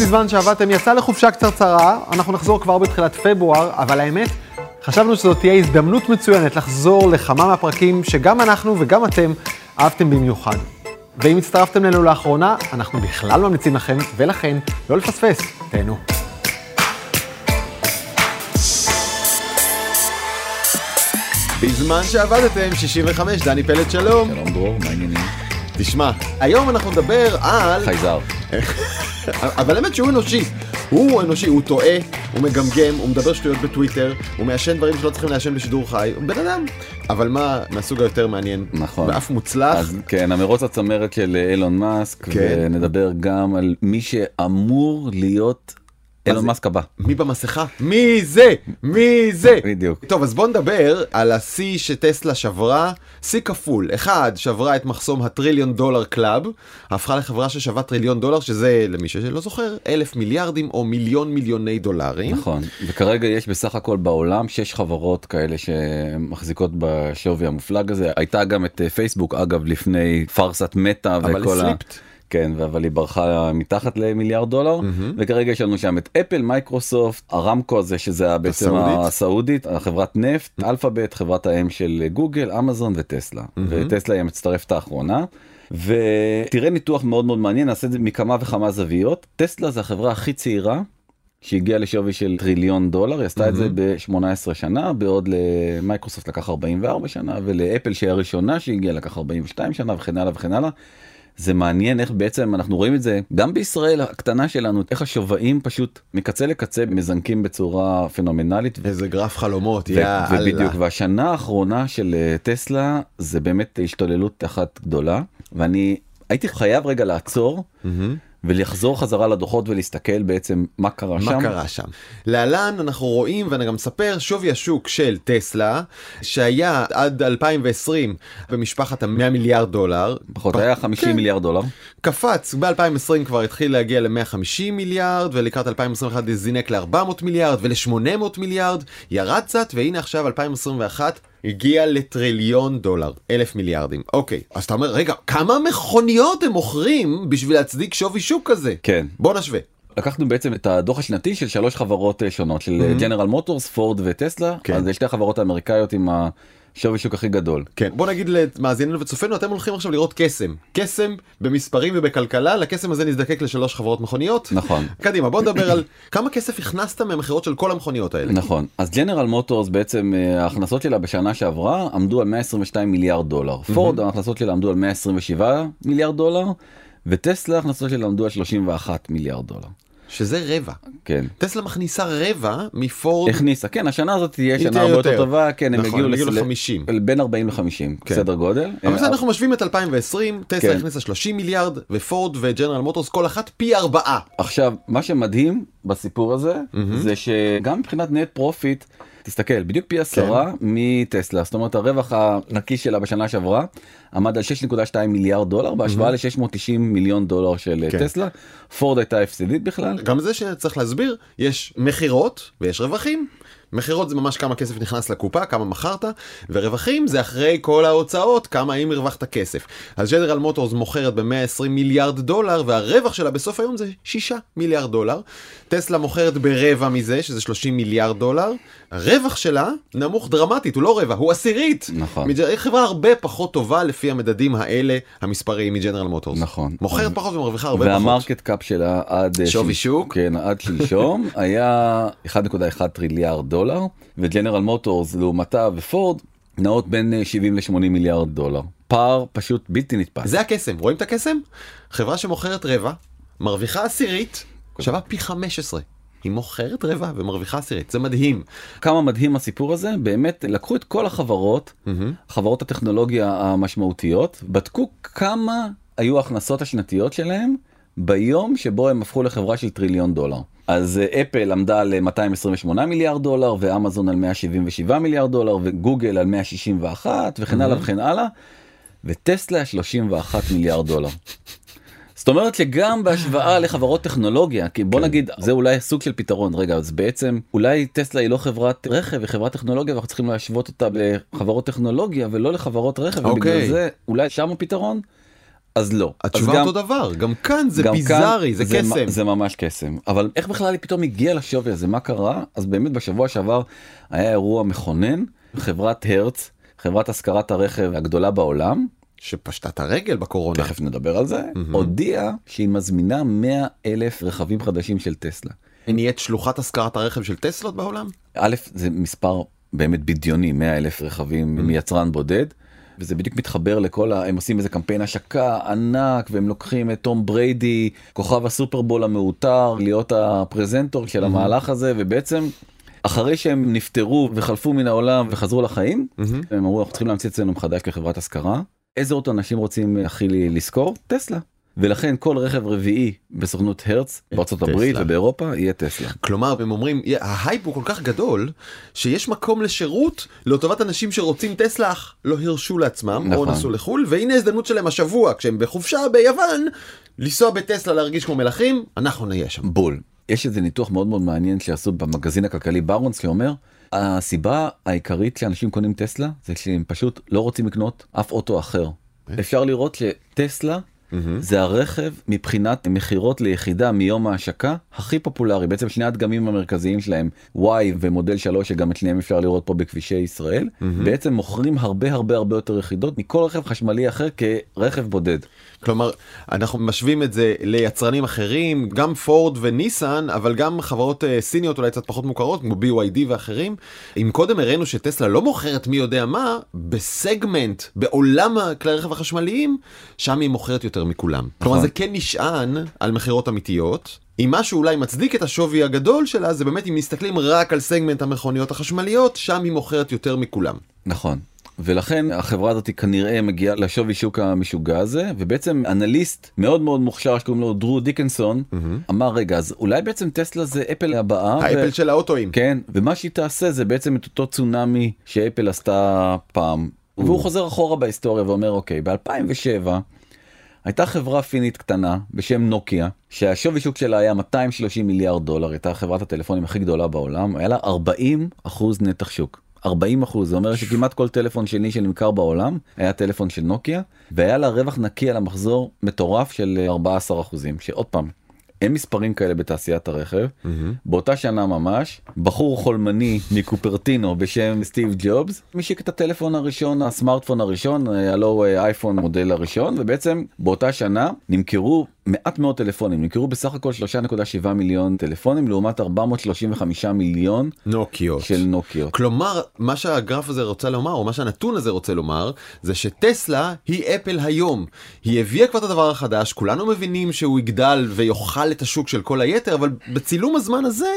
בזמן שעבדתם יצא לחופשה קצרצרה, אנחנו נחזור כבר בתחילת פברואר, אבל האמת, חשבנו שזאת תהיה הזדמנות מצוינת לחזור לכמה מהפרקים שגם אנחנו וגם אתם אהבתם במיוחד. ואם הצטרפתם אלינו לאחרונה, אנחנו בכלל ממליצים לכם, ולכן, לא לפספס, תהנו. בזמן שעבדתם, 65, דני פלד, שלום. שלום דרור, מה העניינים? תשמע, היום אנחנו נדבר על... חייזר. אבל האמת שהוא אנושי. הוא אנושי, הוא טועה, הוא מגמגם, הוא מדבר שטויות בטוויטר, הוא מעשן דברים שלא צריכים לעשן בשידור חי, הוא בן אדם. אבל מה מהסוג היותר מעניין, נכון. ואף מוצלח, אז כן, המרוץ הצמרת של אילון מאסק, כן. ונדבר גם על מי שאמור להיות אילון? מאסק הבא. מי במסכה? מי זה? מי זה? בדיוק. טוב, אז בוא נדבר על השיא שטסלה שברה, שיא כפול. אחד, שברה את מחסום ה trillion dollar club, הפכה לחברה ששווה טריליון דולר, שזה, למי שלא זוכר, אלף מיליארדים או מיליון מיליוני דולרים. נכון, וכרגע יש בסך הכל בעולם שש חברות כאלה שמחזיקות בשווי המופלג הזה. הייתה גם את אה, פייסבוק, אגב, לפני פארסת מטא אבל וכל ה... סליפט. כן, אבל היא ברחה מתחת למיליארד דולר, וכרגע יש לנו שם את אפל, מייקרוסופט, ארמקו הזה שזה בעצם הסעודית. הסעודית, החברת נפט, אלפאבת, חברת האם של גוגל, אמזון וטסלה. וטסלה היא המצטרפת האחרונה. ותראה ניתוח מאוד מאוד מעניין, נעשה את זה מכמה וכמה זוויות. טסלה זה החברה הכי צעירה שהגיעה לשווי של טריליון דולר, היא עשתה את זה ב-18 שנה, בעוד למייקרוסופט לקח 44 שנה, ולאפל שהיא הראשונה שהגיעה לקח 42 שנה וכן הלאה וכן הלאה. זה מעניין איך בעצם אנחנו רואים את זה גם בישראל הקטנה שלנו איך השווים פשוט מקצה לקצה מזנקים בצורה פנומנלית. איזה גרף חלומות, ו- יאללה. ובדיוק והשנה האחרונה של אה, טסלה זה באמת השתוללות אחת גדולה ואני הייתי חייב רגע לעצור מהמם. ולחזור חזרה לדוחות ולהסתכל בעצם מה קרה שם. מה קרה שם? להלן אנחנו רואים ואני גם מספר שווי השוק של טסלה שהיה עד 2020 במשפחת ה-100 מיליארד דולר. פחות היה 50 כן. מיליארד דולר. קפץ ב-2020 כבר התחיל להגיע ל-150 מיליארד ולקראת 2021 זינק ל-400 מיליארד ול-800 מיליארד ירד קצת והנה עכשיו 2021 הגיע לטריליון דולר אלף מיליארדים. אוקיי אז אתה אומר רגע כמה מכוניות הם מוכרים בשביל להצדיק שווי שוק כזה? כן. בוא נשווה. לקחנו בעצם את הדוח השנתי של שלוש חברות אה, שונות של ג'נרל מוטורס פורד וטסלה. כן. אז זה שתי החברות האמריקאיות עם השווי שוק הכי גדול. כן בוא נגיד למאזיננו וצופינו אתם הולכים עכשיו לראות קסם קסם במספרים ובכלכלה לקסם הזה נזדקק לשלוש חברות מכוניות נכון. קדימה בוא נדבר על כמה כסף הכנסת מהמכירות של כל המכוניות האלה. נכון אז ג'נרל מוטורס בעצם אה, ההכנסות שלה בשנה שעברה עמדו על 122 מיליארד דולר פורד ההכנסות שלה עמדו על 127 מיליארד דולר וטסלה ההכנסות שלה עמדו על 31 מיליארד דולר. שזה רבע. כן. טסלה מכניסה רבע מפורד. הכניסה כן השנה הזאת תהיה שנה הרבה יותר. טובה כן הם נכון, הגיעו הם הגיעו לס- ל- 50. בין 40 ל-50 כן. סדר גודל. אבל אה, בסדר, אנחנו משווים את 2020, טסלה כן. הכניסה 30 מיליארד, ופורד וג'נרל מוטורס כל אחת פי ארבעה. עכשיו מה שמדהים בסיפור הזה זה שגם מבחינת net profit תסתכל בדיוק פי עשרה מטסלה. זאת אומרת הרווח הנקי שלה בשנה שעברה עמד על 6.2 מיליארד דולר בהשוואה ל-690 מיליון דולר של כן. טסלה. פורד הייתה הפסדית בכלל. גם זה שצריך להסביר, יש מכירות ויש רווחים. מכירות זה ממש כמה כסף נכנס לקופה, כמה מכרת, ורווחים זה אחרי כל ההוצאות, כמה אם הרווחת כסף. אז ג'נרל מוטורס מוכרת ב-120 מיליארד דולר, והרווח שלה בסוף היום זה 6 מיליארד דולר. טסלה מוכרת ברבע מזה, שזה 30 מיליארד דולר. הרווח שלה נמוך דרמטית, הוא לא רבע, הוא עשירית. נכון. היא חברה הרבה פחות טובה לפי המדדים האלה, המספריים מג'נרל מוטורס. נכון. מוכרת פחות ומרוויחה הרבה פחות. וה market cap שלה עד אה, שווי שוק? כן עד שלשום היה 1.1 טריליארד דולר וג'נרל מוטורס לעומתה ופורד נעות בין אה, 70 ל-80 מיליארד דולר פער פשוט בלתי נתפס. זה הקסם, רואים את הקסם? חברה שמוכרת רבע, מרוויחה עשירית, שווה פי 15. היא מוכרת רבע ומרוויחה עשירית, זה מדהים. כמה מדהים הסיפור הזה באמת לקחו את כל החברות חברות הטכנולוגיה המשמעותיות בדקו כמה היו ההכנסות השנתיות שלהם ביום שבו הם הפכו לחברה של טריליון דולר. אז אה, אפל עמדה על אה, 228 מיליארד דולר ואמזון על 177 מיליארד דולר וגוגל על 161 וכן הלאה וכן הלאה וטסלה 31 מיליארד דולר. זאת אומרת שגם בהשוואה לחברות טכנולוגיה כי בוא נגיד זה אולי סוג של פתרון רגע אז בעצם אולי טסלה היא לא חברת רכב היא חברת טכנולוגיה ואנחנו צריכים להשוות אותה לחברות טכנולוגיה ולא לחברות רכב ובגלל אוקיי. זה אולי שם הפתרון. אז לא. התשובה אז גם, אותו דבר, גם כאן זה גם ביזארי, כאן זה זה, קסם. זה ממש קסם. אבל איך בכלל היא פתאום הגיעה לשווי הזה? מה קרה? אז באמת בשבוע שעבר היה אירוע מכונן, חברת הרץ, חברת השכרת הרכב הגדולה בעולם, שפשטה את הרגל בקורונה. תכף נדבר על זה, הודיעה שהיא מזמינה 100 אלף רכבים חדשים של טסלה. היא נהיית שלוחת השכרת הרכב של טסלות בעולם? א', זה מספר באמת בדיוני, 100 אלף רכבים מיצרן בודד. וזה בדיוק מתחבר לכל ה... הם עושים איזה קמפיין השקה ענק והם לוקחים את תום בריידי כוכב הסופרבול המעוטר להיות הפרזנטור של המהלך הזה ובעצם אחרי שהם נפטרו וחלפו מן העולם וחזרו לחיים הם אמרו אנחנו צריכים להמציא את עצמנו מחדש כחברת השכרה. איזה אוטו אנשים רוצים הכי לשכור טסלה ולכן כל רכב רביעי בסוכנות הרץ בארצות הברית. ובאירופה יהיה טסלה. כלומר הם אומרים "יה, ההייפ הוא כל כך גדול שיש מקום לשירות לטובת אנשים שרוצים טסלה אך לא הרשו לעצמם או נכון. נסעו לחו"ל והנה ההזדמנות שלהם השבוע כשהם בחופשה ביוון לנסוע בטסלה להרגיש כמו מלכים אנחנו נהיה שם. בול. יש איזה ניתוח מאוד מאוד מעניין שעשו במגזין הכלכלי ברונס שאומר הסיבה העיקרית שאנשים קונים טסלה זה שהם פשוט לא רוצים לקנות אף אוטו אחר. אפשר לראות שטסלה זה הרכב מבחינת מכירות ליחידה מיום ההשקה הכי פופולרי. בעצם שני הדגמים המרכזיים שלהם Y ומודל 3 שגם את שניהם אפשר לראות פה בכבישי ישראל בעצם מוכרים הרבה הרבה הרבה יותר יחידות מכל רכב חשמלי אחר כרכב בודד. כלומר אנחנו משווים את זה ליצרנים אחרים גם פורד וניסן אבל גם חברות אה, סיניות אולי קצת פחות מוכרות כמו BYD ואחרים. אם קודם הראינו שטסלה לא מוכרת מי יודע מה בסגמנט בעולם הכלי הרכב החשמליים שם היא מוכרת יותר מכולם. כלומר זה כן נשען על מכירות אמיתיות. אם משהו אולי מצדיק את השווי הגדול שלה זה באמת אם מסתכלים רק על סגמנט המכוניות החשמליות שם היא מוכרת יותר מכולם. נכון. ולכן החברה הזאת כנראה מגיעה לשווי שוק המשוגע הזה ובעצם אנליסט מאוד מאוד מוכשר שקוראים לו דרו דיקנסון אמר רגע אז אולי בעצם טסלה זה אפל הבאה. ו- האפל של האוטואים. כן ומה שהיא תעשה זה בעצם את אותו צונאמי שאפל עשתה פעם והוא חוזר אחורה בהיסטוריה ואומר אוקיי ב2007 הייתה חברה פינית קטנה בשם נוקיה שהשווי שוק שלה היה 230 מיליארד דולר הייתה חברת הטלפונים הכי גדולה בעולם היה לה 40 אחוז נתח שוק. 40 אחוז זה אומר שכמעט כל טלפון שני שנמכר בעולם היה טלפון של נוקיה והיה לה רווח נקי על המחזור מטורף של 14 אחוזים שעוד פעם אין מספרים כאלה בתעשיית הרכב. באותה שנה ממש בחור חולמני מקופרטינו בשם סטיב ג'ובס משיק את הטלפון הראשון הסמארטפון הראשון הלו הוא אייפון מודל הראשון ובעצם באותה שנה נמכרו מעט מאוד טלפונים נמכרו בסך הכל 3.7 מיליון טלפונים לעומת 435 מיליון נוקיות. של נוקיות. כלומר מה שהגרף הזה רוצה לומר או מה שהנתון הזה רוצה לומר זה שטסלה היא אפל היום היא הביאה כבר את הדבר החדש כולנו מבינים שהוא יגדל ויאכל את השוק של כל היתר אבל בצילום הזמן הזה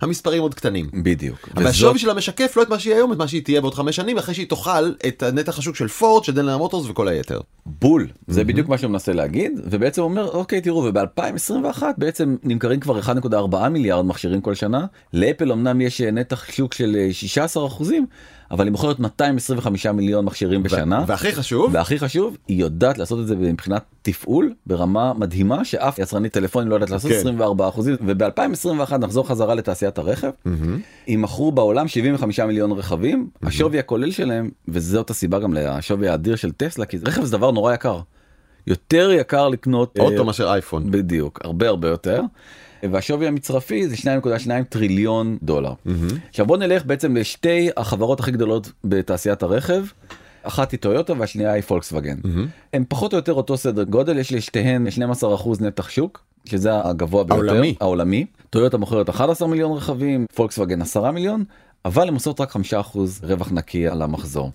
המספרים עוד קטנים. בדיוק. אבל השווי שלה משקף לא את מה שהיא היום את מה שהיא תהיה בעוד חמש שנים אחרי שהיא תאכל את נתח השוק של פורד של דנלר מוטורס וכל היתר. בול זה בדיוק מה שהוא מנסה להגיד ובעצם אומר אוקיי תראו וב2021 בעצם נמכרים כבר 1.4 מיליארד מכשירים כל שנה לאפל אמנם יש אה, נתח שוק של אה, 16 אחוזים אבל היא מוכרת 225 מיליון מכשירים בשנה. והכי חשוב והכי חשוב היא יודעת לעשות את זה מבחינת תפעול ברמה מדהימה שאף יצרנית טלפונים לא יודעת לעשות כן. 24 אחוזים וב2021 נחזור חזרה לתעשיית הרכב אם מכרו בעולם 75 מיליון רכבים השווי הכולל שלהם וזאת הסיבה גם לשווי האדיר של טסלה כי רכב זה דבר נורא יקר. יותר יקר לקנות אוטו אה, מאשר אייפון. בדיוק הרבה הרבה יותר. והשווי המצרפי זה 2.2 טריליון דולר. עכשיו בוא נלך בעצם לשתי החברות הכי גדולות בתעשיית הרכב. אחת היא טויוטה והשנייה היא פולקסווגן. הם פחות או יותר אותו סדר גודל יש לשתיהן 12% נתח שוק שזה הגבוה ביותר העולמי. העולמי. טויוטה מוכרת 11 מיליון רכבים פולקסווגן 10 מיליון. אבל הן עושות רק 5% רווח נקי על המחזור.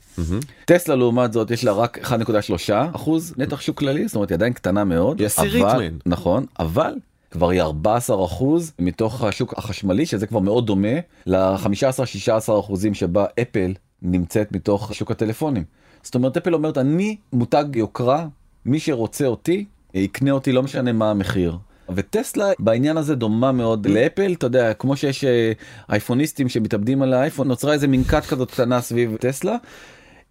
טסלה לעומת זאת יש לה רק 1.3% נתח שוק כללי זאת אומרת היא עדיין קטנה מאוד. היא עשירית אבל- מהן. נכון אבל כבר היא 14 אחוז מתוך השוק החשמלי שזה כבר מאוד דומה ל-15-16 אחוזים שבה אפל נמצאת מתוך שוק הטלפונים. זאת אומרת אפל אומרת אני מותג יוקרה מי שרוצה אותי יקנה אותי לא משנה מה המחיר. וטסלה בעניין הזה דומה מאוד לאפל אתה יודע כמו שיש אה, אייפוניסטים שמתאבדים על האייפון נוצרה איזה מין כת כזאת קטנה סביב טסלה.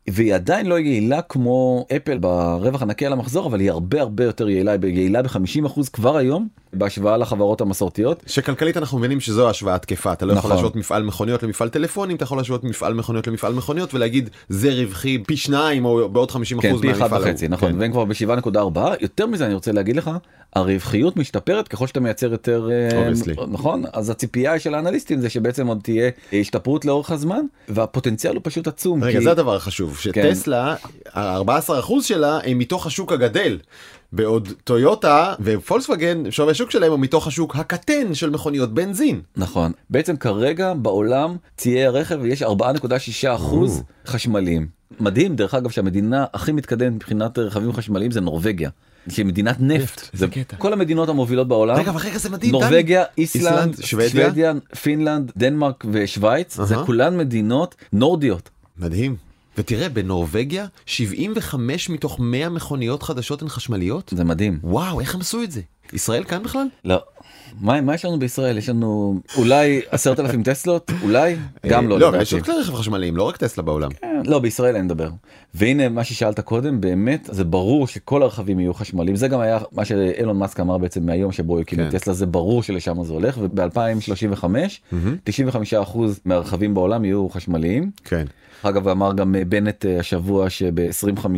והיא עדיין לא יעילה כמו אפל ברווח הנקי על המחזור אבל היא הרבה הרבה יותר יעילה יעילה ב-50% כבר היום בהשוואה לחברות המסורתיות. שכלכלית אנחנו מבינים שזו השוואה תקפה אתה לא יכול נכון. להשוות מפעל מכוניות למפעל טלפונים אתה יכול להשוות מפעל מכוניות למפעל מכוניות ולהגיד זה רווחי פי שניים או בעוד 50 כן, אחוז פי אחד מהמפעל וחצי, ההוא. נכון, כן. והם כבר ב-7.4, יותר מזה אני רוצה להגיד לך, הרווחיות משתפרת ככל שאתה מייצר יותר, אה, Obviously. נכון? אז הציפייה של האנליסטים זה שבעצם עוד תהיה השתפרות לאורך הזמן, והפוטנציאל הוא פשוט עצום. רגע כי- זה הדבר החשוב כן. שטסלה ה-14 אחוז שלה הם מתוך השוק הגדל. בעוד טויוטה ופולקסווגן שווי השוק שלהם הוא מתוך השוק הקטן של מכוניות בנזין. נכון, בעצם כרגע בעולם ציי הרכב יש 4.6 אחוז חשמליים. מדהים דרך אגב שהמדינה הכי מתקדמת מבחינת רכבים חשמליים זה נורבגיה. שהיא מדינת נפט, איזה קטע. כל המדינות המובילות בעולם, רגע אבל רגע זה מדהים. דני. נורבגיה, איסלנד, איסלנד, שוודיה? פינלנד, דנמרק ושווייץ, זה. כולן מדינות נורדיות. מדהים. ותראה בנורבגיה 75 מתוך 100 מכוניות חדשות הן חשמליות. זה מדהים. וואו איך הם עשו את זה? ישראל כאן בכלל? לא. מה, מה יש לנו בישראל? יש לנו אולי עשרת אלפים טסלות? אולי? גם לא לא, לדעתי. יש עוד כלי רכב חשמליים לא רק טסלה בעולם. כן, לא בישראל אין לדבר והנה מה ששאלת קודם באמת זה ברור שכל הרכבים יהיו חשמליים זה גם היה מה שאילון מאסק אמר בעצם מהיום שבו את כן. טסלה זה ברור שלשם זה הולך וב-2035 95% מהרכבים בעולם יהיו חשמליים. כן. אגב אמר גם אה, בנט אה, השבוע שב-2050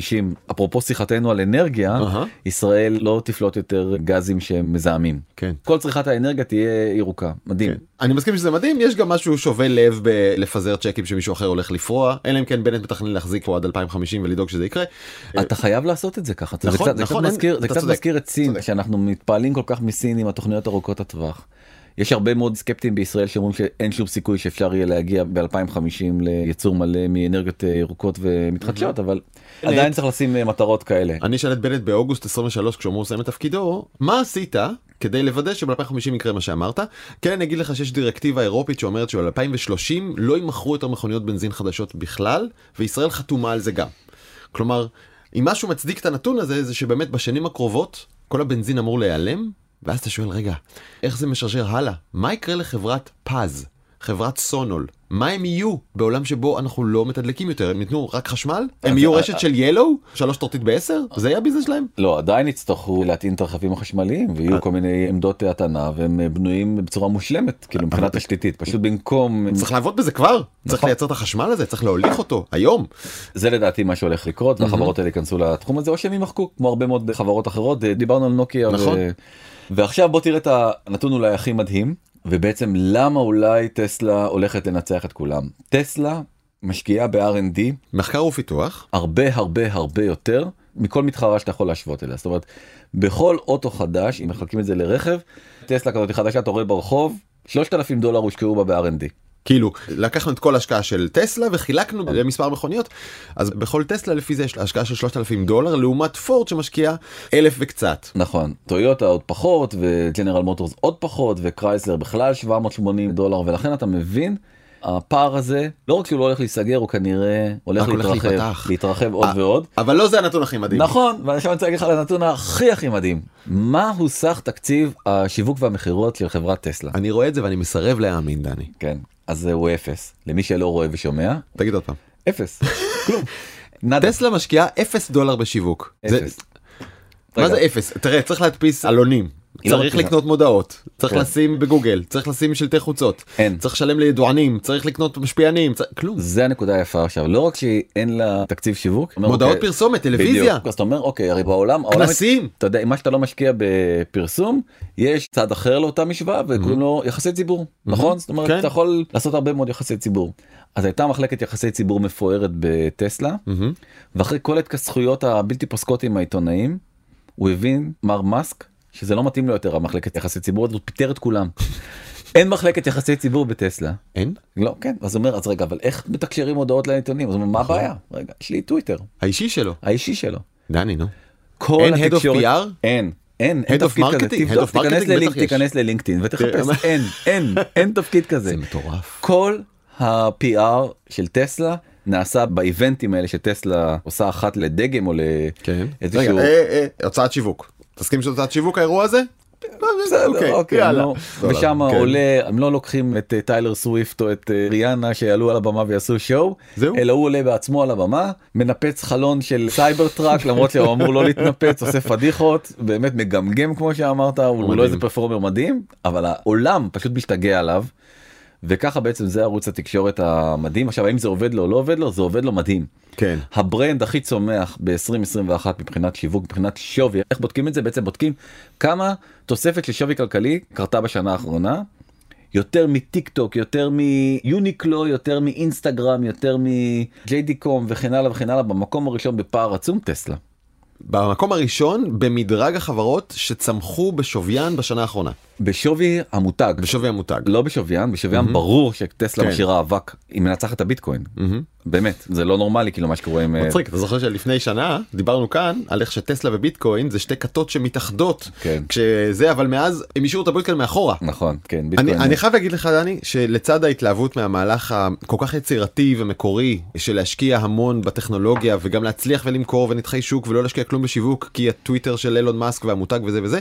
אפרופו שיחתנו על אנרגיה אהה. ישראל לא תפלוט יותר גזים שמזהמים. כן. כל צריכת האנרגיה תהיה ירוקה מדהים. כן. אני מסכים שזה מדהים יש גם משהו שובה לב בלפזר צ'קים שמישהו אחר הולך לפרוע אלא אם כן בנט מתכנן להחזיק פה עד 2050 ולדאוג שזה יקרה. אתה חייב לעשות את זה ככה זה נכון, קצת, זה נכון, קצת מזכיר, אין- זה קצת מזכיר את סין צודק. שאנחנו מתפעלים כל כך מסין עם התוכניות ארוכות הטווח. יש הרבה מאוד סקפטים בישראל שאומרים שאין שום סיכוי שאפשר יהיה להגיע ב-2050 לייצור מלא מאנרגיות אה, ירוקות ומתחדשות אבל עדיין צריך לשים אה, מטרות כאלה. אני אשאל את בנט באוגוסט 23 כשהוא אמור לסיים את תפקידו מה עשית כדי לוודא שב-2050 יקרה מה שאמרת כן אני אגיד לך שיש דירקטיבה אירופית שאומרת שעל 2030 לא יימכרו יותר מכוניות בנזין חדשות בכלל וישראל חתומה על זה גם. כלומר אם משהו מצדיק את הנתון הזה זה שבאמת בשנים הקרובות כל הבנזין אמור להיעלם ואז אתה שואל רגע איך זה משרשר הלאה? מה יקרה לחברת פז חברת סונול? מה הם יהיו בעולם שבו אנחנו לא מתדלקים יותר? הם ייתנו רק חשמל? הם יהיו רשת של ילו? שלוש טורטית בעשר? זה יהיה הביזנס שלהם? לא עדיין יצטרכו להטעין את הרכבים החשמליים ויהיו כל מיני עמדות הטענה והם אה, בנויים בצורה מושלמת כאילו מבחינה תשתיתית. פשוט במקום צריך לעבוד בזה כבר. צריך נכון. לייצר את החשמל הזה צריך להוליך אותו היום. זה לדעתי מה שהולך לקרות והחברות האלה ייכנסו לתחום הזה או שהם יימחקו כמו הרבה מאוד חברות אחרות. דיברנו על נוקיה נכון. ועכשיו בוא תראה את הנתון אולי הכי מדהים ובעצם למה אולי טסלה הולכת לנצח את כולם. טסלה משקיעה ב-R&D מחקר ופיתוח. הרבה הרבה הרבה יותר מכל מתחרה שאתה יכול להשוות אליה. זאת אומרת בכל אוטו חדש אם מחלקים את זה לרכב טסלה כזאת חדשה אתה רואה ברחוב 3,000 דולר הושקעו בה ב-R&D. כאילו לקחנו את כל ההשקעה של טסלה וחילקנו למספר מכוניות אז בכל טסלה לפי זה יש השקעה של 3,000 דולר לעומת פורד שמשקיעה אלף וקצת. נכון טויוטה עוד פחות וג'נרל מוטורס עוד פחות וקרייסלר בכלל 780 דולר ולכן אתה מבין הפער הזה לא רק שהוא לא הולך להיסגר הוא כנראה הולך רק הולך להתרחב. להתרחב עוד אה, ועוד אבל לא זה הנתון הכי מדהים. נכון ועכשיו אני רוצה להגיד לך על הנתון הכי הכי מדהים מהו סך תקציב השיווק והמכירות של חברת טסלה אני רואה את זה ואני מסרב להאמין דני. כן אז זהו אפס למי שלא רואה ושומע תגיד עוד פעם. אפס כלום. נאדה. טסלה משקיעה אפס דולר בשיווק. זה- אפס. מה רגע, זה אפס? תראה צריך להדפיס עלונים. לא צריך. לקנות מודעות, צריך כן. לשים בגוגל, צריך לשים שלטי חוצות. צריך לשלם לידוענים, צריך לקנות משפיענים, כלום. זה הנקודה היפה עכשיו לא רק שאין לה תקציב שיווק מודעות אוקיי, פרסומת, טלוויזיה. אז אתה אומר אוקיי הרי בעולם כנסים. אתה יודע מה שאתה לא משקיע בפרסום יש צד אחר לאותה משוואה וקוראים לו יחסי ציבור נכון זאת אומרת כן. אתה יכול לעשות הרבה מאוד יחסי ציבור. אז הייתה מחלקת יחסי ציבור מפוארת בטסלה מהמם. ואחרי כל ההתכסחויות הבלתי פוסקות עם העיתונאים הוא הבין מר מאסק שזה לא מתאים לו יותר המחלקת יחסי ציבור הזאת פיטר את כולם. אין מחלקת יחסי ציבור בטסלה. אין? לא כן אז הוא אומר אז רגע אבל איך מתקשרים הודעות לעיתונים אז הוא אומר מה נכון. הבעיה רגע יש לי טוויטר האישי שלו. האישי שלו. דני נו. אין Head of PR? אין. אין, אין תפקיד כזה? תבדוק, Head of תיכנס Marketing ללינק-. תיכנס ללינקדאין ותחפש, תראה, אין, אין, אין תפקיד כזה. זה מטורף. כל ה-PR של טסלה נעשה באיבנטים האלה שטסלה עושה אחת לדגם או כן. לאיזשהו, אה, אה, הוצאת שיווק. תסכים שזה הוצאת שיווק האירוע הזה? בסדר, אוקיי, אוקיי, ושם כן. עולה, הם לא לוקחים את אה, טיילר סוויפט או את אה, ריאנה שיעלו על הבמה ויעשו show. אלא הוא עולה בעצמו על הבמה, מנפץ חלון של סייבר טראק למרות שהוא אמור לא להתנפץ, עושה פדיחות, באמת מגמגם כמו שאמרת, הוא. לא איזה performer מדהים, אבל העולם פשוט משתגע עליו. וככה בעצם זה ערוץ התקשורת המדהים עכשיו האם זה עובד לו או לא עובד לו זה עובד לו מדהים. כן. ה brand הכי צומח ב-2021 מבחינת שיווק מבחינת שווי איך בודקים את זה בעצם בודקים כמה תוספת של שווי כלכלי קרתה בשנה האחרונה. יותר מטיק טוק יותר מיוניקלו יותר מאינסטגרם יותר מ JD.com וכן הלאה וכן הלאה במקום הראשון בפער עצום טסלה. במקום הראשון במדרג החברות שצמחו בשוויין בשנה האחרונה. בשווי המותג בשווי המותג. לא בשוויין בשוויין ברור שטסלה כן. משאירה אבק היא מנצחת את הביטקוין באמת זה לא נורמלי כאילו מה שקורה עם אה, מצחיק, אתה זוכר שלפני שנה דיברנו כאן על איך שטסלה וביטקוין זה שתי כתות שמתאחדות. כן. כשזה אבל מאז הם השאירו את הביטקוין מאחורה. נכון כן אני, ביטקוין אני חייב להגיד לך דני שלצד ההתלהבות מהמהלך הכל כך יצירתי ומקורי של להשקיע המון בטכנולוגיה וגם להצליח ולמכור ונתחי שוק ולא להשקיע כלום בשיווק כי הטוויטר של אילון מאסק והמותג וזה וזה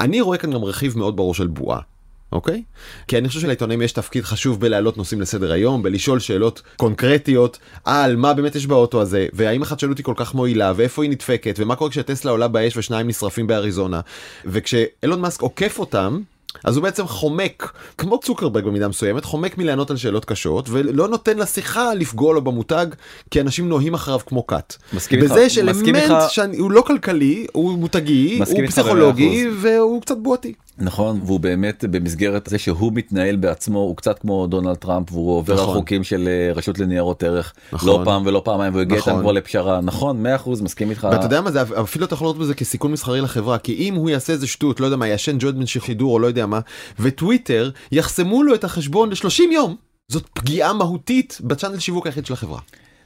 אני רואה כאן גם רכיב מאוד ברור של בועה. אוקיי? כי אני חושב שלעיתונאים יש תפקיד חשוב בלהעלות נושאים לסדר היום, בלשאול שאלות קונקרטיות על מה באמת יש באוטו הזה, והאם החדשנות היא כל כך מועילה, ואיפה היא נדפקת, ומה קורה כשטסלה עולה באש ושניים נשרפים באריזונה. וכשאילון מאסק עוקף אותם, אז הוא בעצם חומק, כמו צוקרברג במידה מסוימת, חומק מלענות על שאלות קשות, ולא נותן לשיחה לפגוע לו במותג, כי אנשים נוהים אחריו כמו כת. מסכים איתך, בזה יש אלמנט. שהוא לא כלכלי, הוא מותגי, הוא פסיכולוגי, והוא קצת בועתי. נכון והוא באמת במסגרת זה שהוא מתנהל בעצמו הוא קצת כמו דונלד טראמפ והוא עובר נכון. על חוקים של אה, רשות לניירות ערך נכון. לא פעם ולא פעמיים והוא הגיע נכון. איתם כבר לפשרה נכון 100% מסכים איתך ואתה יודע מה זה אפילו אתה יכול לראות בזה כסיכון מסחרי לחברה כי אם הוא יעשה איזה שטות לא יודע מה יעשן ג'וינט בשידור או לא יודע מה וטוויטר יחסמו לו את החשבון ל-30 יום זאת פגיעה מהותית ב channel שיווק היחיד של החברה.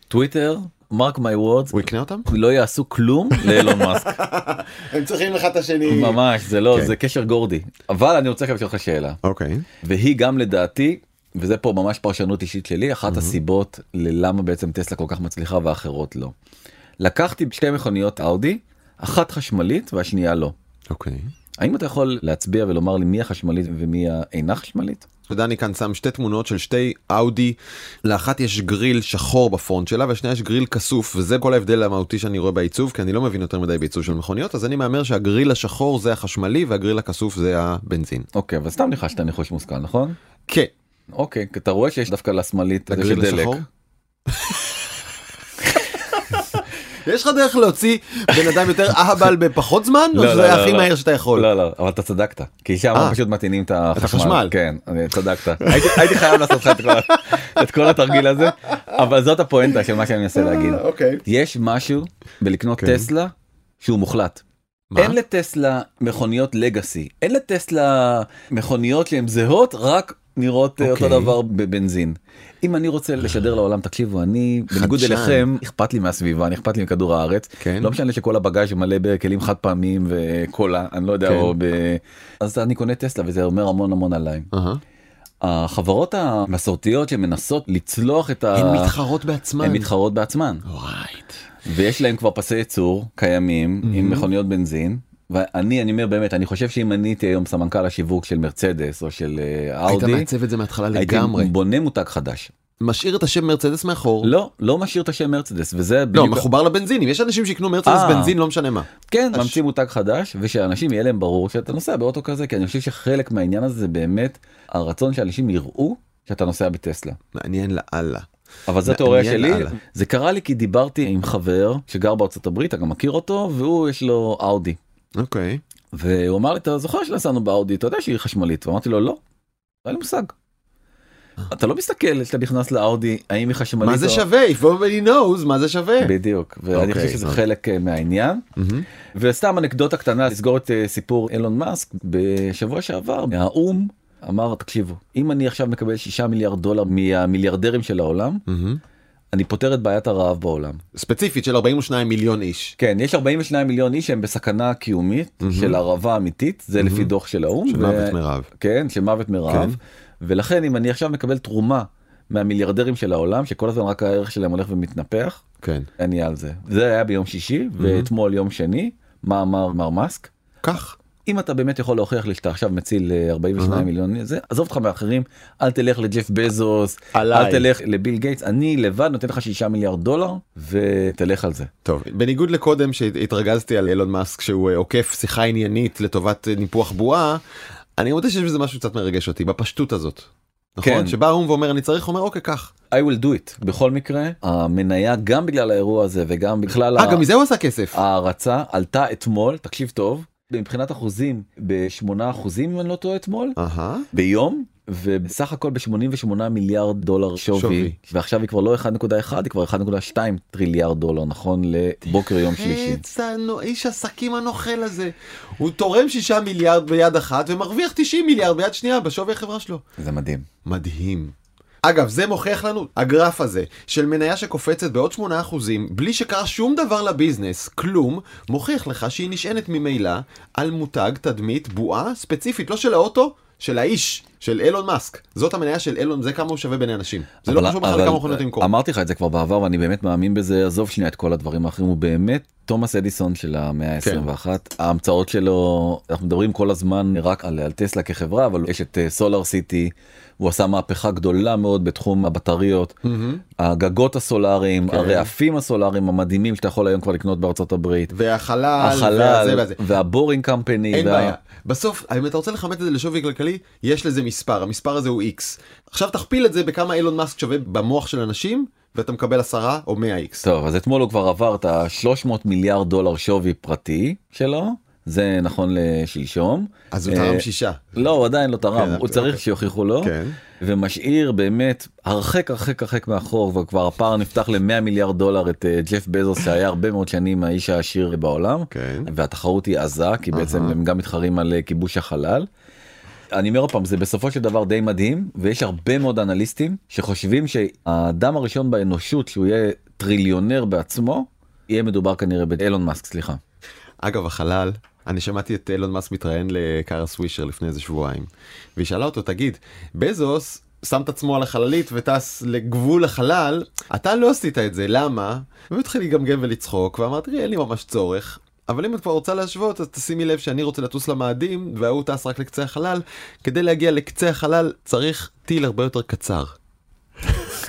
טוויטר mark my words הוא יקנה אותם? לא יעשו כלום לאילון מאסק הם צריכים אחד את השני. ממש זה לא כן. זה קשר גורדי אבל אני רוצה לשאול אותך שאלה אוקיי. והיא גם לדעתי וזה פה ממש פרשנות אישית שלי אחת הסיבות ללמה בעצם טסלה כל כך מצליחה ואחרות לא. לקחתי שתי מכוניות אאודי אחת חשמלית והשנייה לא. אוקיי. האם אתה יכול להצביע ולומר לי מי החשמלית ומי האינה חשמלית? ודני כאן שם שתי תמונות של שתי אאודי, לאחת יש גריל שחור בפרונט שלה והשנייה יש גריל כסוף וזה כל ההבדל המהותי שאני רואה בעיצוב כי אני לא מבין יותר מדי בעיצוב של מכוניות אז אני מהמר שהגריל השחור זה החשמלי והגריל הכסוף זה הבנזין. אוקיי אבל סתם ניחשת ניחוש מושכל נכון? כן. אוקיי אתה רואה שיש דווקא לשמאלית הגריל. השחור? יש לך דרך להוציא בן אדם יותר אהבל בפחות זמן או לא, שזה לא, לא, הכי. מהר שאתה יכול? לא לא אבל אתה צדקת כי שם אה. פשוט מטעינים את החשמל. כן צדקת הייתי חייב לעשות לך את כל- התרגיל הזה אבל זאת הפואנטה של מה שאני מנסה להגיד. אוקיי. יש משהו בלקנות כן. טסלה שהוא מוחלט. מה? אין לטסלה מכוניות לגאסי אין לטסלה מכוניות שהן זהות רק נראות אה, אותו אוקיי. דבר בבנזין. אם אני רוצה לשדר לעולם תקשיבו אני בניגוד. אליכם אכפת לי מהסביבה אני אכפת לי מכדור הארץ כן. לא משנה שכל הבגאז' מלא בכלים חד פעמיים וקולה אני לא יודע כן. או ב... אז אני קונה טסלה וזה אומר המון המון עליי. אהה. החברות המסורתיות שמנסות לצלוח את ה... הן מתחרות בעצמן. הן מתחרות בעצמן. רייט. ויש להם כבר פסי ייצור קיימים עם מכוניות בנזין. ואני אני אומר באמת אני חושב שאם אני הייתי היום סמנכ"ל השיווק של מרצדס או של אה, היית אאודי מעצב את זה מההתחלה הייתי לגמרי. בונה מותג חדש. משאיר את השם מרצדס מאחור. לא לא משאיר את השם מרצדס וזה לא, בדיוק מחובר לבנזינים. יש אנשים שיקנו מרצדס אה. בנזין לא משנה מה. כן הש- ממציא מותג חדש ושאנשים יהיה להם ברור שאתה נוסע באוטו כזה כי אני חושב שחלק מהעניין הזה זה באמת הרצון שאנשים יראו שאתה נוסע בטסלה. מעניין לאללה. אבל זו תיאוריה שלי לאללה. זה קרה לי כי דיברתי עם חבר שגר בארצות הברית אתה גם מכיר אותו והוא יש לו אאודי אוקיי. והוא אמר לי אתה זוכר שנסענו באאודי אתה יודע שהיא חשמלית ואמרתי לו לא. לא היה לי מושג. אתה לא מסתכל כשאתה נכנס לאאודי האם היא חשמלית מה זה או- שווה? If everybody knows מה זה שווה. בדיוק ואני אוקיי, חושב שזה. חלק אה, מהעניין. וסתם אנקדוטה קטנה לסגור את אה, סיפור אילון מאסק בשבוע שעבר האו"ם אמר תקשיבו אם אני עכשיו מקבל 6 מיליארד דולר מהמיליארדרים של העולם. אני פותר את בעיית הרעב בעולם. ספציפית של 42 מיליון איש. כן יש 42 מיליון איש שהם בסכנה קיומית של הרעבה אמיתית זה לפי דוח של האו"ם. של ו- מוות מרעב. כן של מוות מרעב כן. ולכן אם אני עכשיו מקבל תרומה מהמיליארדרים של העולם שכל הזמן רק הערך שלהם הולך ומתנפח כן. אני על זה זה היה ביום שישי ואתמול יום שני מה אמר מר מאסק כך. אם אתה באמת יכול להוכיח לי שאתה עכשיו מציל אה, 42 אהה. מיליון זה עזוב אותך מאחרים אל תלך לג'ף בזוס עליי. אל תלך לביל גייטס אני לבד נותן לך 6 מיליארד דולר ותלך על זה. טוב, בניגוד לקודם שהתרגזתי על אילון מאסק שהוא אה, עוקף שיחה עניינית לטובת אה, ניפוח בועה, אני מודה שיש בזה משהו קצת מרגש אותי, בפשטות הזאת. נכון? כן. שבא האו"ם ואומר אני צריך, אומר אוקיי קח. I will do it בכל מקרה המניה גם בגלל האירוע הזה וגם בכלל אה, ה- גם מזה הוא עשה כסף. ההערצה עלתה אתמול תקשיב טוב מבחינת אחוזים ב-8 אחוזים אם אני לא טועה אתמול אהה. ביום ובסך הכל ב-88 מיליארד דולר שווי, שווי. ועכשיו היא כבר לא 1.1 היא כבר 1.2 טריליארד דולר נכון לבוקר יום שלישי. הנו- איש עסקים הנוכל הזה. הוא תורם 6 מיליארד ביד אחת ומרוויח 90 מיליארד ביד שנייה בשווי החברה שלו. זה מדהים. מדהים. אגב, זה מוכיח לנו, הגרף הזה, של מניה שקופצת בעוד 8% בלי שקרה שום דבר לביזנס, כלום, מוכיח לך שהיא נשענת ממילא על מותג, תדמית, בועה ספציפית, לא של האוטו, של האיש, של אילון מאסק. זאת המניה של אילון, זה כמה הוא שווה בין אנשים. זה לא קשור בכלל אבל לכמה מכוניות למכור. אמרתי לך את זה כבר בעבר ואני באמת מאמין בזה עזוב שנייה את כל הדברים האחרים הוא באמת תומאס אדיסון של המאה ה-21 כן. ההמצאות שלו אנחנו מדברים כל הזמן רק על, על טסלה כחברה אבל יש את סולאר סיטי הוא עשה מהפכה גדולה מאוד בתחום הבטריות מהמם. הגגות הסולאריים כן. הרעפים הסולאריים המדהימים שאתה יכול היום כבר לקנות בארצות הברית. והחלל, והזה החלל והזה. והבורינג קמפני. אין וה- בעיה. בסוף, אם אתה רוצה לכמת את זה לשווי כלכלי, יש לזה מספר, המספר הזה הוא X. עכשיו תכפיל את זה בכמה אילון מאסק שווה במוח של אנשים, ואתה מקבל 10 או 100 X. טוב אז אתמול הוא כבר עבר את ה-300 מיליארד דולר שווי פרטי שלו זה נכון לשלשום. אז הוא אה, תרם שישה. לא הוא עדיין לא תרם כן, הוא צריך אוקיי. שיוכיחו לו כן. ומשאיר באמת הרחק הרחק הרחק מאחור וכבר הפער נפתח ל-100 מיליארד דולר את אה, ג'ף בזוס שהיה הרבה מאוד שנים האיש העשיר בעולם כן. והתחרות היא עזה כי בעצם. הם גם מתחרים על אה, כיבוש החלל. אני אומר עוד פעם זה בסופו של דבר די מדהים ויש הרבה מאוד אנליסטים שחושבים שהאדם הראשון באנושות שהוא יהיה טריליונר בעצמו יהיה מדובר כנראה באילון מאסק סליחה. אגב, החלל, אני שמעתי את אילון מאסק מתראיין לקארה סווישר לפני איזה שבועיים, והיא שאלה אותו, תגיד, בזוס שם את עצמו על החללית וטס לגבול החלל, אתה לא עשית את זה, למה? והוא התחיל לגמגם ולצחוק, ואמרתי, תראי, אין לי ממש צורך. אבל אם את כבר רוצה להשוות אז תשימי לב שאני רוצה לטוס למאדים וההוא טס רק לקצה החלל כדי להגיע לקצה החלל צריך טיל הרבה יותר קצר.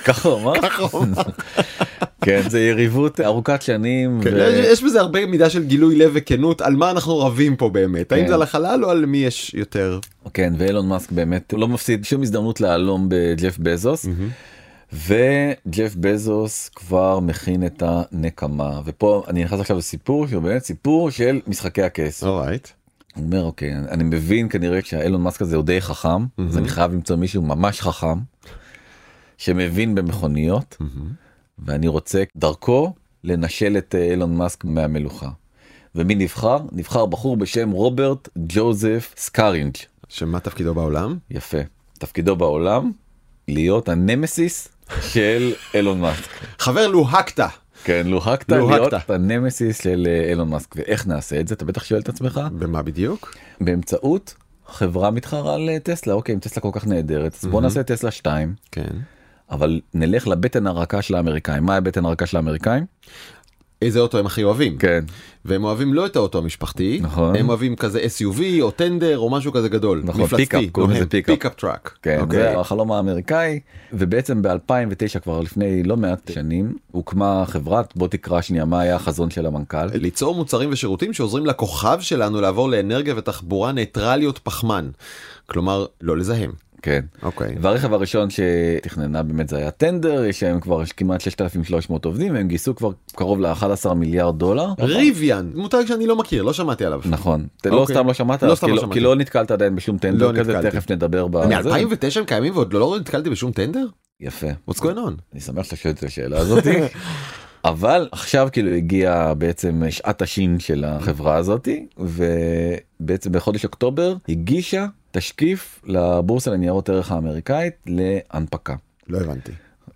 ככה הוא אמר? ככה הוא אמר. כן זה יריבות ארוכת שנים. כן, ו- יש- בזה הרבה מידה של גילוי לב וכנות על מה אנחנו רבים פה באמת האם כן. זה על החלל או על מי יש יותר. כן ואילון מאסק באמת לא מפסיד שום הזדמנות להלום בג'ף בזוס. וג'ף בזוס כבר מכין את הנקמה ופה אני נכנס עכשיו לסיפור שהוא באמת סיפור של משחקי הכס. אורייט. הוא אומר אוקיי אני מבין כנראה שהאילון מאסק הזה הוא די חכם אז אני חייב למצוא מישהו ממש חכם שמבין במכוניות ואני רוצה דרכו לנשל את אה, אילון מאסק מהמלוכה. ומי נבחר? נבחר בחור בשם רוברט ג'וזף סקרינג'. שמה תפקידו בעולם? יפה. תפקידו בעולם להיות הנמסיס של אילון מאסק. חבר לוהקת. כן, לוהקת. להיות הנמסיס של אה, אילון מאסק. ואיך נעשה את זה? אתה בטח שואל את עצמך? במה בדיוק? באמצעות חברה מתחרה על אה, טסלה. אוקיי, אם טסלה כל כך נהדרת, אז בוא נעשה טסלה 2, כן. אבל נלך לבטן הרכה של האמריקאים. מה הבטן הרכה של האמריקאים? איזה אוטו הם הכי אוהבים. כן. והם אוהבים לא את האוטו המשפחתי. נכון. הם אוהבים כזה SUV או טנדר או משהו כזה גדול. נכון. pickup, קוראים לזה נוהם. pickup. Pickup truck. כן, אוקיי. זה החלום האמריקאי ובעצם ב2009 כבר לפני לא מעט שנים הוקמה חברת בוא תקרא שנייה מה היה החזון של המנכ"ל. ליצור מוצרים ושירותים שעוזרים לכוכב שלנו לעבור לאנרגיה ותחבורה ניטרליות פחמן. כלומר, לא לזהם. כן. אוקיי. והרכב הראשון שתכננה באמת זה היה טנדר יש להם כבר כמעט 6,300 עובדים והם גייסו כבר קרוב ל-11 מיליארד דולר. ריביאן, מותג שאני לא מכיר, לא שמעתי עליו. נכון, אתה לא אוקיי. סתם לא שמעת, לא כי לא לא-. כי לא נתקלת עדיין בשום טנדר לא כזה. תכף נדבר בזה. מ-2009 הם קיימים ועוד לא נתקלתי בשום טנדר? יפה, What's going on? אני שמח שאתה שואל את השאלה הזאתי. אבל עכשיו כאילו הגיע בעצם שעת השין של החברה הזאתי ובעצם בחודש אוקטובר הגישה תשקיף לבורסה לניירות ערך האמריקאית להנפקה. לא הבנתי.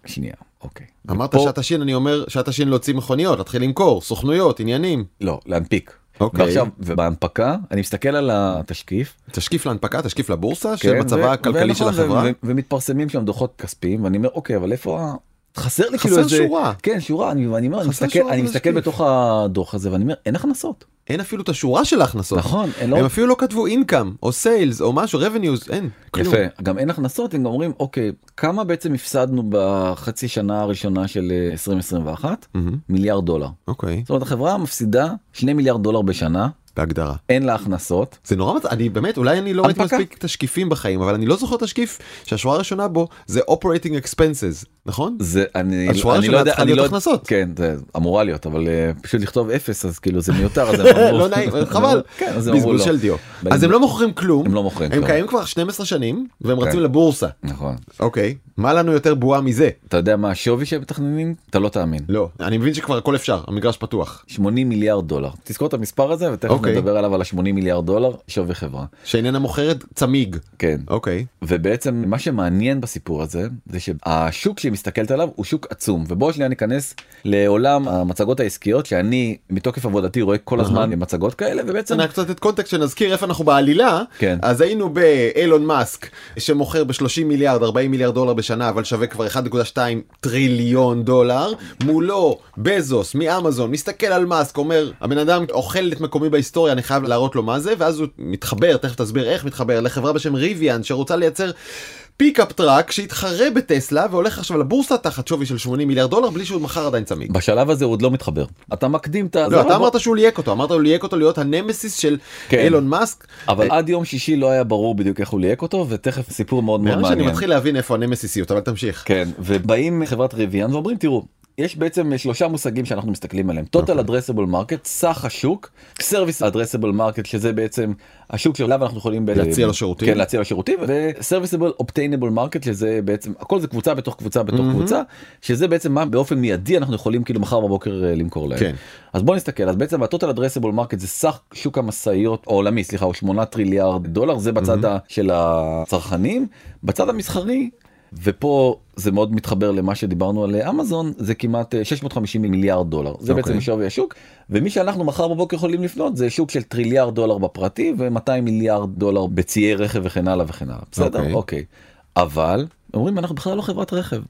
שנייה, אוקיי. אמרת ופה- שעת השין, אני אומר שעת השין להוציא מכוניות, להתחיל למכור, סוכנויות, עניינים. לא, להנפיק. אוקיי. ועכשיו, ובהנפקה, אני מסתכל על התשקיף. תשקיף להנפקה, תשקיף לבורסה, כן, שמצבה ו- הכלכלי של ונכון, ו- החברה. ו- ומתפרסמים שם דוחות כספיים, ואני אומר, אוקיי, אבל איפה ה... חסר לי כאילו חסר איזה... שורה. כן, שורה, אני, אני אומר, אני חסר מסתכל, אני מסתכל. בתוך הדוח הזה, ואני אומר, אין הכנסות. אין אפילו את השורה של ההכנסות. נכון, אין, לא- הם אפילו לא כתבו אינקאם או סיילס או משהו revenues אין כלום. יפה, גם אין הכנסות, הם גם אומרים, אוקיי, כמה בעצם הפסדנו בחצי שנה הראשונה של אה, 2021? מהמם. מיליארד דולר. אוקיי זאת אומרת, החברה מפסידה 2 מיליארד דולר בשנה, בהגדרה. אין לה הכנסות. זה נורא מצ... אני באמת אולי אני לא ראיתי. מספיק תשקיפים בחיים אבל אני לא זוכר תשקיף שהשורה הראשונה בו זה operating expenses נכון? זה אני השורה אני לא הראשונה יודע צריכה אני להיות לא הכנסות. כן זה אמורה להיות אבל אה, פשוט לכתוב אפס אז כאילו זה מיותר אז הם אמרו- לא נעים חבל כן הם בזבוז לא. של דיו. אז הם לא מוכרים כלום הם לא מוכרים הם כלום. קיימים כבר 12 שנים והם כן. רצים לבורסה נכון אוקיי מה לנו יותר בועה מזה אתה יודע מה השווי שהם מתכננים אתה לא תאמין לא אני מבין שכבר הכל אפשר המגרש פתוח 80 מיליארד דולר תזכור את המספר הזה ותכף אוקיי. נדבר עליו על ה-80 מיליארד דולר שווי חברה שאיננה מוכרת צמיג כן אוקיי ובעצם מה שמעניין בסיפור הזה זה שהשוק שהיא מסתכלת עליו הוא שוק עצום ובואו שנייה ניכנס לעולם המצגות העסקיות שאני מתוקף עבודתי רואה כל הזמן מצגות כאלה ובעצם אני רק קצת את context שנזכיר איפה אנחנו בעלילה כן. אז היינו באילון מאסק שמוכר ב-30 מיליארד 40 מיליארד דולר בשנה אבל שווה כבר 1.2 טריליון דולר מולו בזוס מאמזון מסתכל על מאסק אומר הבן אדם אוכל את מקומי בהיסטוריה אני חייב להראות לו מה זה ואז הוא מתחבר תכף תסביר איך מתחבר לחברה בשם ריביאן שרוצה לייצר. pickup truck שיתחרה בטסלה והולך עכשיו לבורסה תחת שווי של 80 מיליארד דולר בלי שהוא מכר עדיין צמיג. בשלב הזה הוא עוד לא מתחבר אתה מקדים את ה... לא, אתה אמרת שהוא ליהק אותו, אמרת הוא ליהק אותו להיות הנמסיס של כן. אילון מאסק. אבל עד יום שישי לא היה ברור בדיוק איך הוא ליהק אותו ותכף סיפור מאוד מאוד מעניין. מתחיל להבין איפה הנמסיסיות, אבל תמשיך. כן ובאים חברת ריביאן ואומרים תראו יש בעצם שלושה מושגים שאנחנו מסתכלים עליהם total addressable market סך השוק service addressable market שזה בעצם השוק שעליו אנחנו יכולים להציע לו שירותים. כן להציע לו שירותים ו-serviceable obtainable market שזה בעצם הכל זה קבוצה בתוך קבוצה בתוך קבוצה שזה בעצם מה באופן מיידי אנחנו יכולים כאילו מחר בבוקר אה, למכור להם. כן. אז בוא נסתכל אז בעצם ה-total addressable market זה סך שוק המשאיות העולמי סליחה הוא 8 טריליארד דולר זה בצד ה- של הצרכנים בצד המסחרי ופה זה מאוד מתחבר למה שדיברנו על אמזון זה כמעט אה, 650 מיליארד דולר זה אוקיי. בעצם שווי השוק ומי שאנחנו מחר בבוקר יכולים לפנות זה שוק של טריליארד דולר בפרטי ו200 מיליארד דולר בציי רכב וכן הלאה וכן הלאה בסדר אוקיי. אוקיי אבל אומרים אנחנו בכלל לא חברת רכב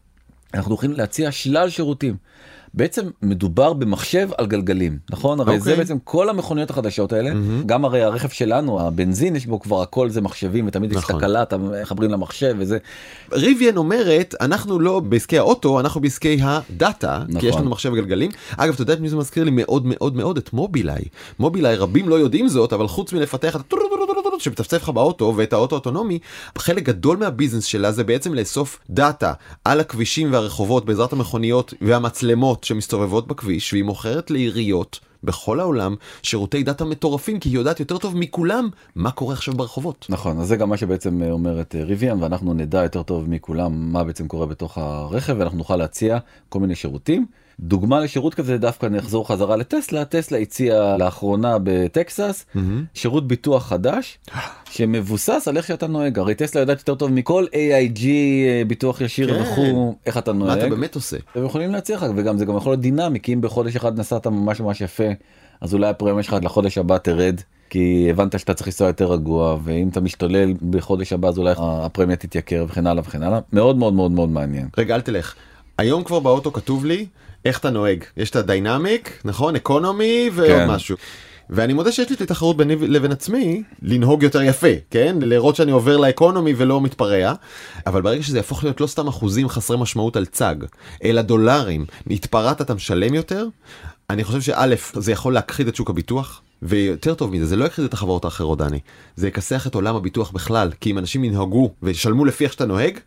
אנחנו הולכים להציע שלל שירותים. בעצם מדובר במחשב על גלגלים נכון הרי זה אוקיי. בעצם כל המכוניות החדשות האלה גם הרי הרכב שלנו הבנזין יש בו כבר הכל זה מחשבים ותמיד יש נכון. תקלה אתה מחברים למחשב וזה ריביאן אומרת, אנחנו לא בעסקי האוטו, אנחנו בעסקי הדאטה, כי יש נכון. לנו מחשב גלגלים. אגב, אתה יודע את מי זה מזכיר לי מאוד מאוד מאוד? את מובילאיי. מובילאיי, רבים לא יודעים זאת, אבל חוץ מלפתח את הטוטוטוטוטוטוט שמצפצף לך באוטו ואת האוטו האוטונומי, חלק גדול מהביזנס שלה זה בעצם לאסוף דאטה על הכבישים והרחובות בעזרת המכוניות והמצלמות שמסתובבות בכביש, והיא מוכרת לעיריות. בכל העולם שירותי דאטה מטורפים כי היא יודעת יותר טוב מכולם מה קורה עכשיו ברחובות. נכון אז זה גם מה שבעצם אה, אומרת אה, ריביאן ואנחנו נדע יותר טוב מכולם מה בעצם קורה בתוך הרכב ואנחנו נוכל להציע כל מיני שירותים. דוגמה לשירות כזה דווקא נחזור חזרה לטסלה טסלה הציעה לאחרונה בטקסס שירות ביטוח חדש שמבוסס על איך שאתה נוהג הרי טסלה יודעת יותר טוב מכל AIG אה, ביטוח ישיר כן. וכו' איך אתה מה אתה נוהג. באמת עושה? הם יכולים להציע לך וגם זה גם יכול להיות דינמי כי אם בחודש אחד נסעת ממש ממש יפה אז אולי הפרמיה שלך לחודש הבא תרד כי הבנת שאתה צריך לנסוע יותר רגוע ואם אתה משתולל בחודש הבא אז אולי הפרמיה תתייקר וכן הלאה וכן הלאה מאוד מאוד מאוד מאוד מעניין. רגע אל תלך. היום כבר באוטו כתוב לי איך אתה נוהג. יש את הדיינמיק, נכון? אקונומי ועוד כן. משהו. ואני מודה שיש לי את התחרות ביני לבין עצמי לנהוג יותר יפה, כן? לראות שאני עובר לאקונומי ולא מתפרע. אבל ברגע שזה יהפוך להיות לא סתם אחוזים חסרי משמעות על צג, אלא דולרים, התפרעת אתה משלם יותר, אני חושב שא' זה יכול להכחיד את שוק הביטוח. ויותר טוב מזה, זה לא יכחיד את החברות האחרות, דני. זה יכסח את עולם הביטוח בכלל, כי אם אנשים ינהגו וישלמו לפי איך שאתה נוהג,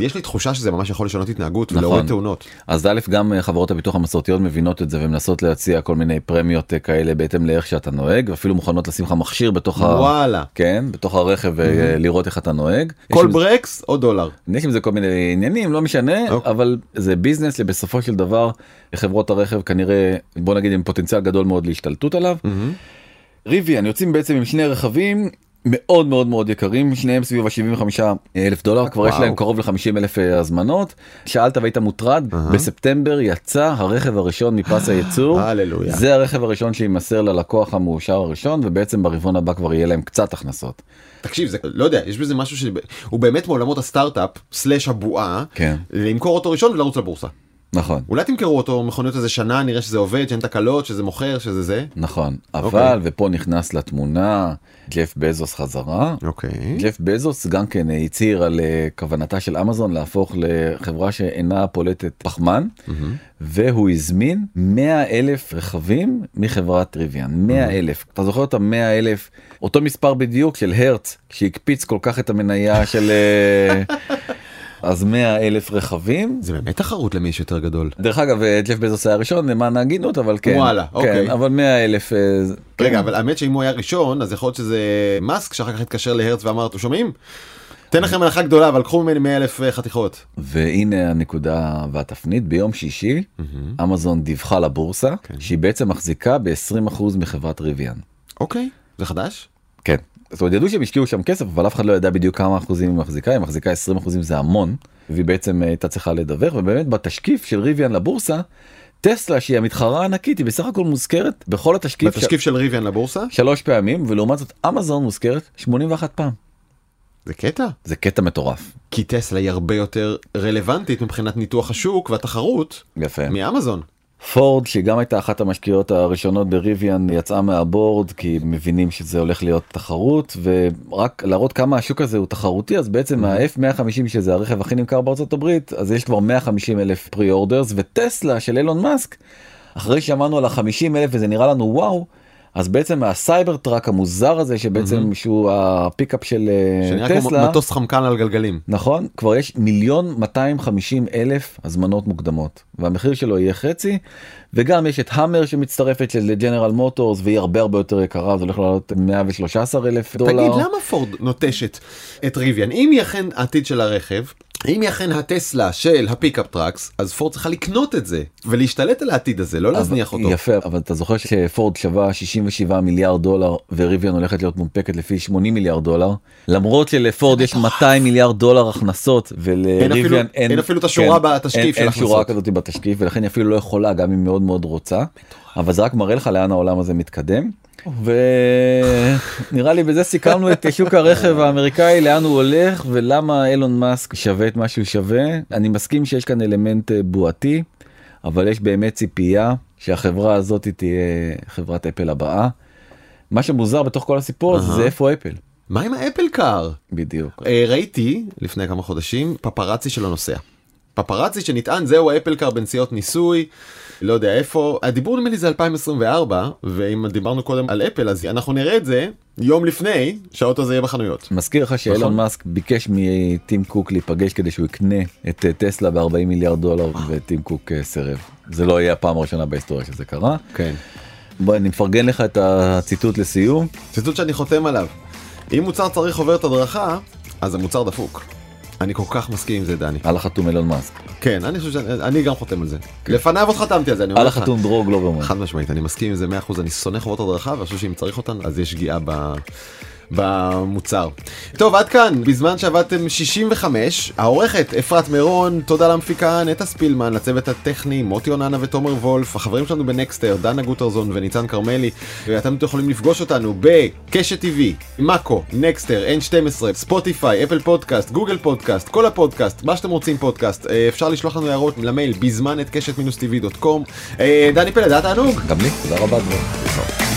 יש לי תחושה שזה ממש יכול לשנות התנהגות נכון. ולהוריד תאונות. אז א' גם אה, חברות הביטוח המסורתיות מבינות את זה ומנסות להציע כל מיני פרמיות אה, כאלה בהתאם לאיך שאתה נוהג ואפילו מוכנות לשים לך מכשיר בתוך ה... וואלה. כן בתוך הרכב ולראות איך אתה נוהג. כל עם זה- ברקס או דולר. יש עם זה כל מיני עניינים לא משנה אוקיי. אבל זה ביזנס שבסופו של דבר חברות הרכב כנראה בוא נגיד עם פוטנציאל גדול מאוד להשתלטות עליו. ריביאן יוצאים בעצם עם שני רכבים מאוד מאוד מאוד יקרים שניהם סביב ה-75 אלף דולר כבר יש. להם קרוב ל-50 אלף אה, הזמנות שאלת והיית מוטרד בספטמבר יצא הרכב הראשון מפס הייצור. זה הרכב הראשון שיימסר ללקוח המאושר הראשון ובעצם ברבעון הבא כבר יהיה להם קצת הכנסות. תקשיב, זה לא יודע, יש בזה משהו שהוא באמת מעולמות הסטארט-אפ, סלאש הבועה, כן. למכור אותו ראשון ולרוץ לבורסה. נכון. אולי תמכרו אותו מכוניות איזה שנה נראה שזה עובד שאין תקלות שזה מוכר שזה זה. נכון, אבל אוקיי. ופה נכנס לתמונה ג'ף בזוס חזרה. אוקיי. ג'ף בזוס גם כן הצהיר על אה, כוונתה של אמזון להפוך לחברה שאינה פולטת פחמן והוא הזמין 100 אלף רכבים מחברת טריוויאן 100 אלף אתה זוכר את המאה אלף אותו מספר בדיוק של הרץ שהקפיץ כל כך את המניה של אה, אז 100 אלף רכבים. זה באמת תחרות למי שיותר גדול. דרך אגב אה, ג'ף בזוס היה ראשון למען ההגינות אבל כן וואלה, כן, אוקיי. אבל 100 אלף אה, רגע כן. אבל האמת שאם הוא היה ראשון אז יכול להיות שזה מאסק שאחר כך התקשר להרץ ואמר אתם שומעים? תן לכם הנחה גדולה אבל קחו ממני 100 אלף אה, חתיכות. והנה הנקודה והתפנית ביום שישי אמזון דיווחה לבורסה שהיא בעצם מחזיקה ב-20% מחברת ריביאן. אוקיי זה חדש? כן. זאת אומרת ידעו שהם השקיעו שם כסף אבל אף אחד לא ידע בדיוק כמה אחוזים היא מחזיקה היא מחזיקה 20 אחוזים זה המון והיא בעצם אה, הייתה צריכה לדווח ובאמת בתשקיף של ריביאן לבורסה טסלה שהיא המתחרה הענקית היא בסך הכל מוזכרת בכל התשקיף בתשקיף של ריביאן לבורסה? ש... שלוש פעמים ולעומת זאת אמזון מוזכרת 81 פעם זה קטע. זה קטע מטורף כי טסלה היא הרבה יותר רלוונטית מבחינת ניתוח השוק והתחרות יפה מאמזון. פורד שהיא גם הייתה אחת המשקיעות הראשונות בריביאן יצאה מהבורד כי מבינים שזה הולך להיות תחרות ורק להראות כמה השוק הזה הוא תחרותי אז בעצם ה-F150 שזה הרכב הכי נמכר בארצות הברית אז יש כבר 150 אלף פרי אורדרס וטסלה של אילון מאסק אחרי שאמרנו על ה-50 אלף וזה נראה לנו וואו. אז בעצם הסייבר טראק המוזר הזה שבעצם שהוא ה pickup של אה, שנראה כמו טסלה מטוס חמקן על גלגלים. נכון כבר יש מיליון 250 אלף הזמנות מוקדמות והמחיר שלו יהיה חצי וגם יש את המר שמצטרפת של ג'נרל מוטורס והיא הרבה הרבה יותר יקרה זה הולך לעלות 113 אלף דולר. תגיד למה פורד נוטשת את ריביאן אם היא אכן העתיד של הרכב אם היא אכן הטסלה של ה pickup trucks אז פורד צריכה לקנות את זה ולהשתלט על העתיד הזה לא להזניח אותו. יפה אבל אתה זוכר שפורד שווה 67 מיליארד דולר וריביאן הולכת להיות מונפקת לפי 80 מיליארד דולר למרות שלפורד יש 200 מיליארד דולר הכנסות ולריביאן אפילו- אין אפילו את השורה בתשקיף אין, של אין שורה הכנסות. כזאת בתשקיף ולכן היא אפילו לא יכולה גם אם מאוד מאוד רוצה אבל זה רק מראה לך לאן העולם הזה מתקדם. ונראה לי בזה סיכמנו את שוק הרכב האמריקאי לאן הוא הולך ולמה אילון מאסק שווה את מה שהוא שווה אני מסכים שיש כאן אלמנט אה, בועתי אבל יש באמת ציפייה שהחברה הזאת תהיה חברת אפל הבאה. מה שמוזר בתוך כל הסיפור הזה זה איפה אפל מה עם האפל קאר? בדיוק. אה, ראיתי לפני כמה חודשים פפרצי של הנוסע. פפרצי שנטען זהו האפל קאר בנסיעות ניסוי לא יודע איפה הדיבור נדמה לי זה 2024 ואם דיברנו קודם על אפל אז אנחנו נראה את זה יום לפני שהאוטו הזה יהיה בחנויות. מזכיר לך שאילון נכון. מאסק ביקש מטים קוק להיפגש כדי שהוא יקנה את אה, טסלה ב-40 מיליארד דולר וטים קוק אה, סירב. זה לא יהיה הפעם הראשונה בהיסטוריה שזה קרה. כן. בוא אני מפרגן לך את הציטוט לסיום. ציטוט שאני חותם עליו. אם מוצר צריך עוברת הדרכה אז המוצר דפוק. אני כל כך מסכים עם זה דני. על החתום אילון מאסק. כן אני חושב שאני גם חותם על זה. לפניו עוד חתמתי על זה אני אומר על לך. החתום דרור גלוברמן. חד משמעית אני מסכים עם זה 100% אני שונא חובות הדרכה ואני חושב שאם צריך אותן אז יש שגיאה ב... במוצר. טוב עד כאן בזמן שעבדתם 65 העורכת אפרת מירון תודה למפיקה נטע ספילמן לצוות הטכני מוטי אוננה ותומר וולף החברים שלנו בנקסטר דנה גוטרזון וניצן כרמלי ואתם יכולים לפגוש אותנו בקשת TV, מאקו, נקסטר, N12, ספוטיפיי, אפל פודקאסט, גוגל פודקאסט, כל הפודקאסט, מה שאתם רוצים פודקאסט אה, אפשר לשלוח לנו הערות למייל בזמן את קשת מינוס TV dot com דני פלד היה תענוג גם לי, תודה רבה.